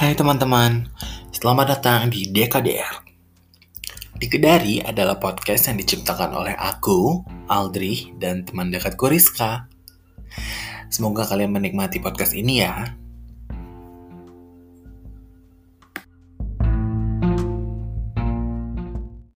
Hai teman-teman, selamat datang di DKDR. Dikedari adalah podcast yang diciptakan oleh aku, Aldri, dan teman dekatku Rizka. Semoga kalian menikmati podcast ini ya.